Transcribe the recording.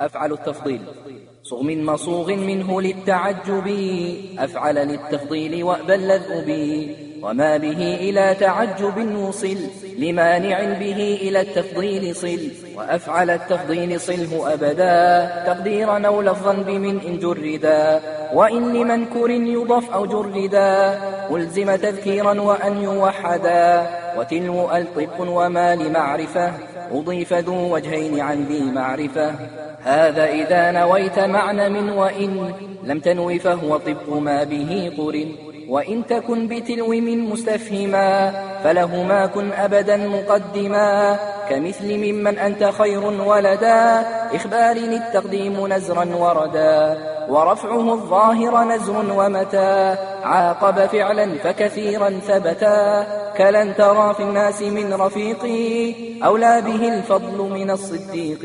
أفعل التفضيل. صغ من مصوغ منه للتعجب أفعل للتفضيل وأبى اللذؤ وما به إلى تعجب وصل لمانع به إلى التفضيل صل. وأفعل التفضيل صله أبدا تقديرا أو لفظا بمن إن جردا. وإن لمنكر يضف أو جردا ألزم تذكيرا وأن يوحدا. وتلو ألطف وما لمعرفة أضيف ذو وجهين عن ذي معرفة. هذا إذا نويت معنى من وإن لم تنو فهو طب ما به قرن. وإن تكن بتلو من مستفهما فلهما كن أبدا مقدما. كمثل ممن أنت خير ولدا إخبار التقديم نزرا وردا. ورفعه الظاهر نزر ومتى. عاقب فعلا فكثيرا ثبتا. كلن ترى في الناس من رفيقي. أولى به الفضل من الصديق.